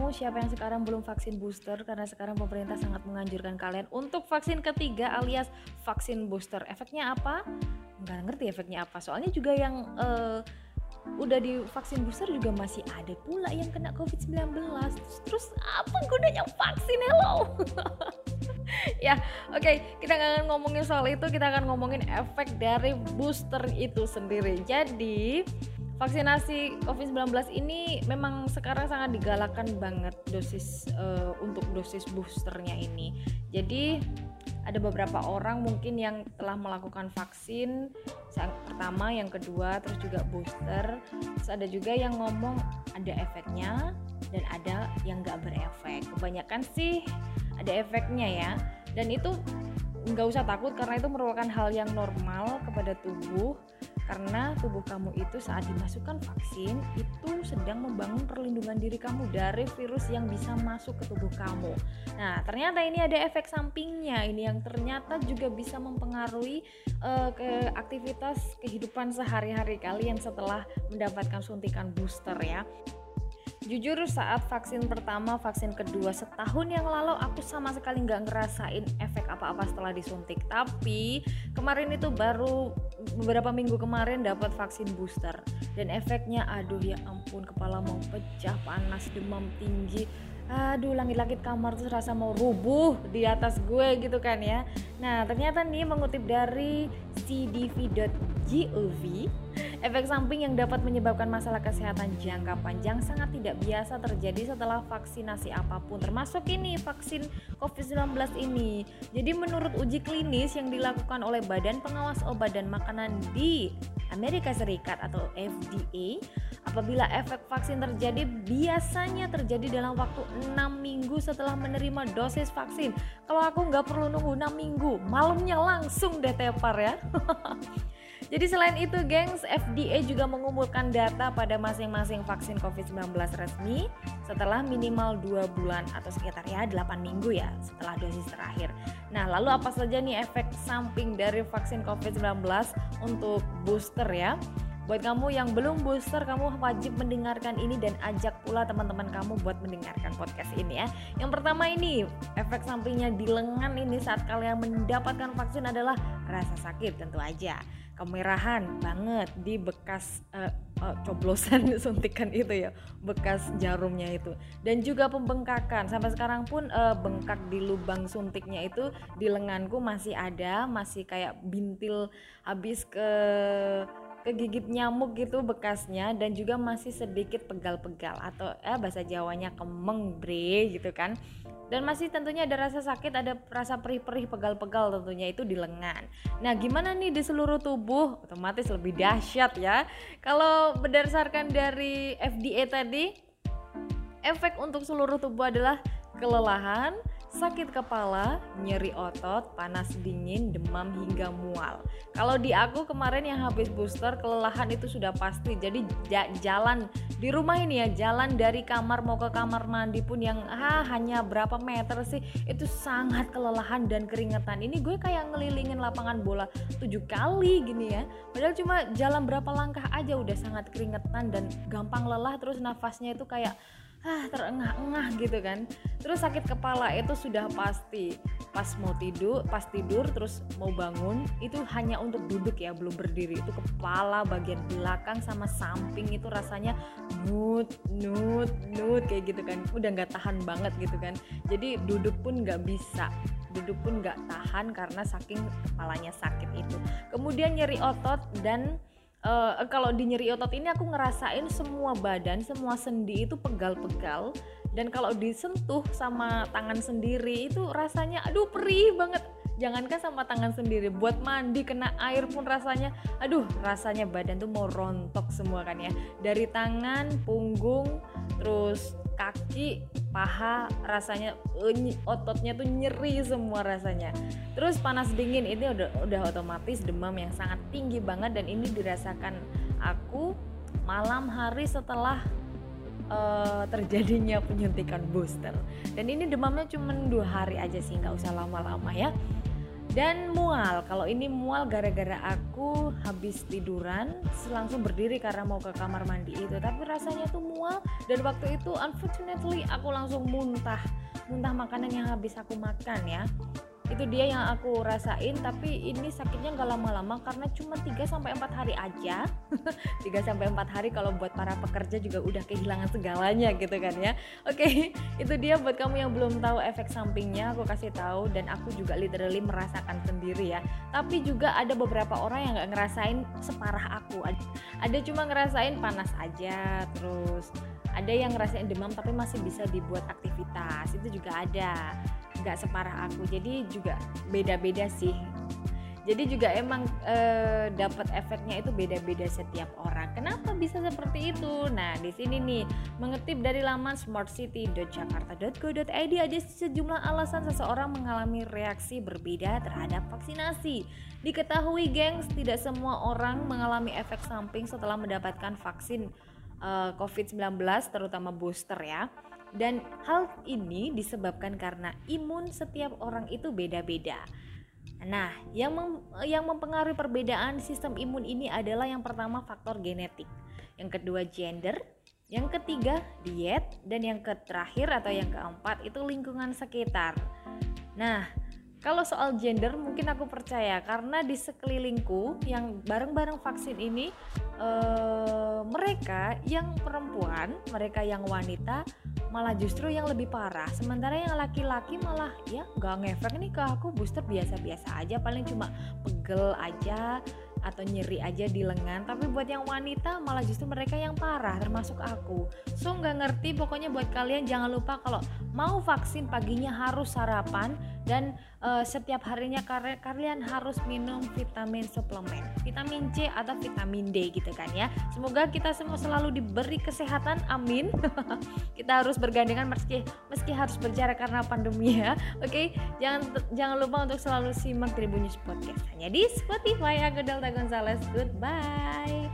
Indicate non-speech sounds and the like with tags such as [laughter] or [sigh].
kamu siapa yang sekarang belum vaksin booster karena sekarang pemerintah sangat menganjurkan kalian untuk vaksin ketiga alias vaksin booster. Efeknya apa? Nggak ngerti efeknya apa. Soalnya juga yang uh, udah di vaksin booster juga masih ada pula yang kena COVID-19. Terus, apa gunanya vaksin? Hello. [laughs] ya, oke, okay, kita akan ngomongin soal itu, kita akan ngomongin efek dari booster itu sendiri. Jadi, vaksinasi COVID-19 ini memang sekarang sangat digalakkan banget dosis uh, untuk dosis boosternya ini. Jadi ada beberapa orang mungkin yang telah melakukan vaksin yang pertama, yang kedua, terus juga booster. Terus ada juga yang ngomong ada efeknya dan ada yang nggak berefek. Kebanyakan sih ada efeknya ya. Dan itu nggak usah takut karena itu merupakan hal yang normal kepada tubuh karena tubuh kamu itu saat dimasukkan vaksin itu sedang membangun perlindungan diri kamu dari virus yang bisa masuk ke tubuh kamu. Nah, ternyata ini ada efek sampingnya ini yang ternyata juga bisa mempengaruhi uh, ke aktivitas kehidupan sehari-hari kalian setelah mendapatkan suntikan booster ya. Jujur saat vaksin pertama, vaksin kedua setahun yang lalu aku sama sekali nggak ngerasain efek apa-apa setelah disuntik. Tapi kemarin itu baru beberapa minggu kemarin dapat vaksin booster. Dan efeknya aduh ya ampun kepala mau pecah, panas, demam tinggi. Aduh langit-langit kamar tuh rasa mau rubuh di atas gue gitu kan ya. Nah ternyata nih mengutip dari cdv.gov efek samping yang dapat menyebabkan masalah kesehatan jangka panjang sangat tidak biasa terjadi setelah vaksinasi apa pun termasuk ini vaksin COVID-19 ini jadi menurut uji klinis yang dilakukan oleh Badan Pengawas Obat dan Makanan di Amerika Serikat atau FDA Apabila efek vaksin terjadi, biasanya terjadi dalam waktu 6 minggu setelah menerima dosis vaksin. Kalau aku nggak perlu nunggu 6 minggu, malamnya langsung deh tepar ya. [laughs] Jadi selain itu, gengs, FDA juga mengumpulkan data pada masing-masing vaksin COVID-19 resmi setelah minimal 2 bulan atau sekitar ya 8 minggu ya setelah dosis terakhir. Nah, lalu apa saja nih efek samping dari vaksin COVID-19 untuk booster ya? Buat kamu yang belum booster, kamu wajib mendengarkan ini dan ajak pula teman-teman kamu buat mendengarkan podcast ini ya. Yang pertama ini, efek sampingnya di lengan ini saat kalian mendapatkan vaksin adalah rasa sakit tentu aja. Kemerahan banget di bekas uh, uh, coblosan [laughs] suntikan itu ya, bekas jarumnya itu. Dan juga pembengkakan. Sampai sekarang pun uh, bengkak di lubang suntiknya itu di lenganku masih ada, masih kayak bintil habis ke kegigit nyamuk gitu bekasnya dan juga masih sedikit pegal-pegal atau eh bahasa Jawanya kemeng bre gitu kan. Dan masih tentunya ada rasa sakit ada rasa perih-perih pegal-pegal tentunya itu di lengan. Nah gimana nih di seluruh tubuh? Otomatis lebih dahsyat ya. Kalau berdasarkan dari FDA tadi efek untuk seluruh tubuh adalah kelelahan sakit kepala, nyeri otot, panas dingin, demam hingga mual. Kalau di aku kemarin yang habis booster kelelahan itu sudah pasti. Jadi jalan di rumah ini ya, jalan dari kamar mau ke kamar mandi pun yang ah, hanya berapa meter sih itu sangat kelelahan dan keringetan. Ini gue kayak ngelilingin lapangan bola tujuh kali gini ya. Padahal cuma jalan berapa langkah aja udah sangat keringetan dan gampang lelah terus nafasnya itu kayak ah terengah-engah gitu kan. Terus sakit kepala itu sudah pasti pas mau tidur pas tidur terus mau bangun itu hanya untuk duduk ya belum berdiri. Itu kepala bagian belakang sama samping itu rasanya nut nut nut kayak gitu kan. Udah nggak tahan banget gitu kan. Jadi duduk pun nggak bisa duduk pun nggak tahan karena saking kepalanya sakit itu. Kemudian nyeri otot dan uh, kalau di nyeri otot ini aku ngerasain semua badan, semua sendi itu pegal-pegal dan kalau disentuh sama tangan sendiri itu rasanya aduh perih banget. Jangankan sama tangan sendiri, buat mandi kena air pun rasanya aduh, rasanya badan tuh mau rontok semua kan ya. Dari tangan, punggung, terus kaki, paha rasanya ototnya tuh nyeri semua rasanya. Terus panas dingin ini udah udah otomatis demam yang sangat tinggi banget dan ini dirasakan aku malam hari setelah uh, terjadinya penyuntikan booster. Dan ini demamnya cuma dua hari aja sih, nggak usah lama-lama ya. Dan mual kalau ini mual gara-gara aku habis tiduran langsung berdiri karena mau ke kamar mandi itu. Tapi rasanya tuh mual dan waktu itu unfortunately aku langsung muntah muntah makanan yang habis aku makan ya itu dia yang aku rasain tapi ini sakitnya nggak lama-lama karena cuma 3 sampai 4 hari aja. [laughs] 3 sampai 4 hari kalau buat para pekerja juga udah kehilangan segalanya gitu kan ya. Oke [laughs] itu dia buat kamu yang belum tahu efek sampingnya aku kasih tahu dan aku juga literally merasakan sendiri ya. Tapi juga ada beberapa orang yang nggak ngerasain separah aku. Ada cuma ngerasain panas aja terus ada yang ngerasain demam tapi masih bisa dibuat aktivitas itu juga ada nggak separah aku jadi juga beda-beda sih jadi juga emang e, dapat efeknya itu beda-beda setiap orang. Kenapa bisa seperti itu? Nah, di sini nih mengetip dari laman smartcity.jakarta.go.id ada sejumlah alasan seseorang mengalami reaksi berbeda terhadap vaksinasi. Diketahui, gengs, tidak semua orang mengalami efek samping setelah mendapatkan vaksin uh, eh, COVID-19 terutama booster ya. Dan hal ini disebabkan karena imun setiap orang itu beda-beda. Nah, yang mem yang mempengaruhi perbedaan sistem imun ini adalah yang pertama faktor genetik, yang kedua gender, yang ketiga diet, dan yang terakhir atau yang keempat itu lingkungan sekitar. Nah, kalau soal gender mungkin aku percaya. Karena di sekelilingku yang bareng-bareng vaksin ini eh, mereka yang perempuan, mereka yang wanita malah justru yang lebih parah. Sementara yang laki-laki malah ya nggak ngefek nih ke aku. Booster biasa-biasa aja. Paling cuma pegel aja atau nyeri aja di lengan. Tapi buat yang wanita malah justru mereka yang parah termasuk aku. So nggak ngerti. Pokoknya buat kalian jangan lupa kalau mau vaksin paginya harus sarapan. Dan uh, setiap harinya kalian harus minum vitamin suplemen. Vitamin C atau vitamin D gitu kan ya. Semoga kita semua selalu diberi kesehatan amin. [laughs] Kita harus bergandengan meski meski harus berjarak karena pandemi ya. Oke okay? jangan jangan lupa untuk selalu simak Tribun News Podcast. Hanya di Spotify aku Delta Gonzalez goodbye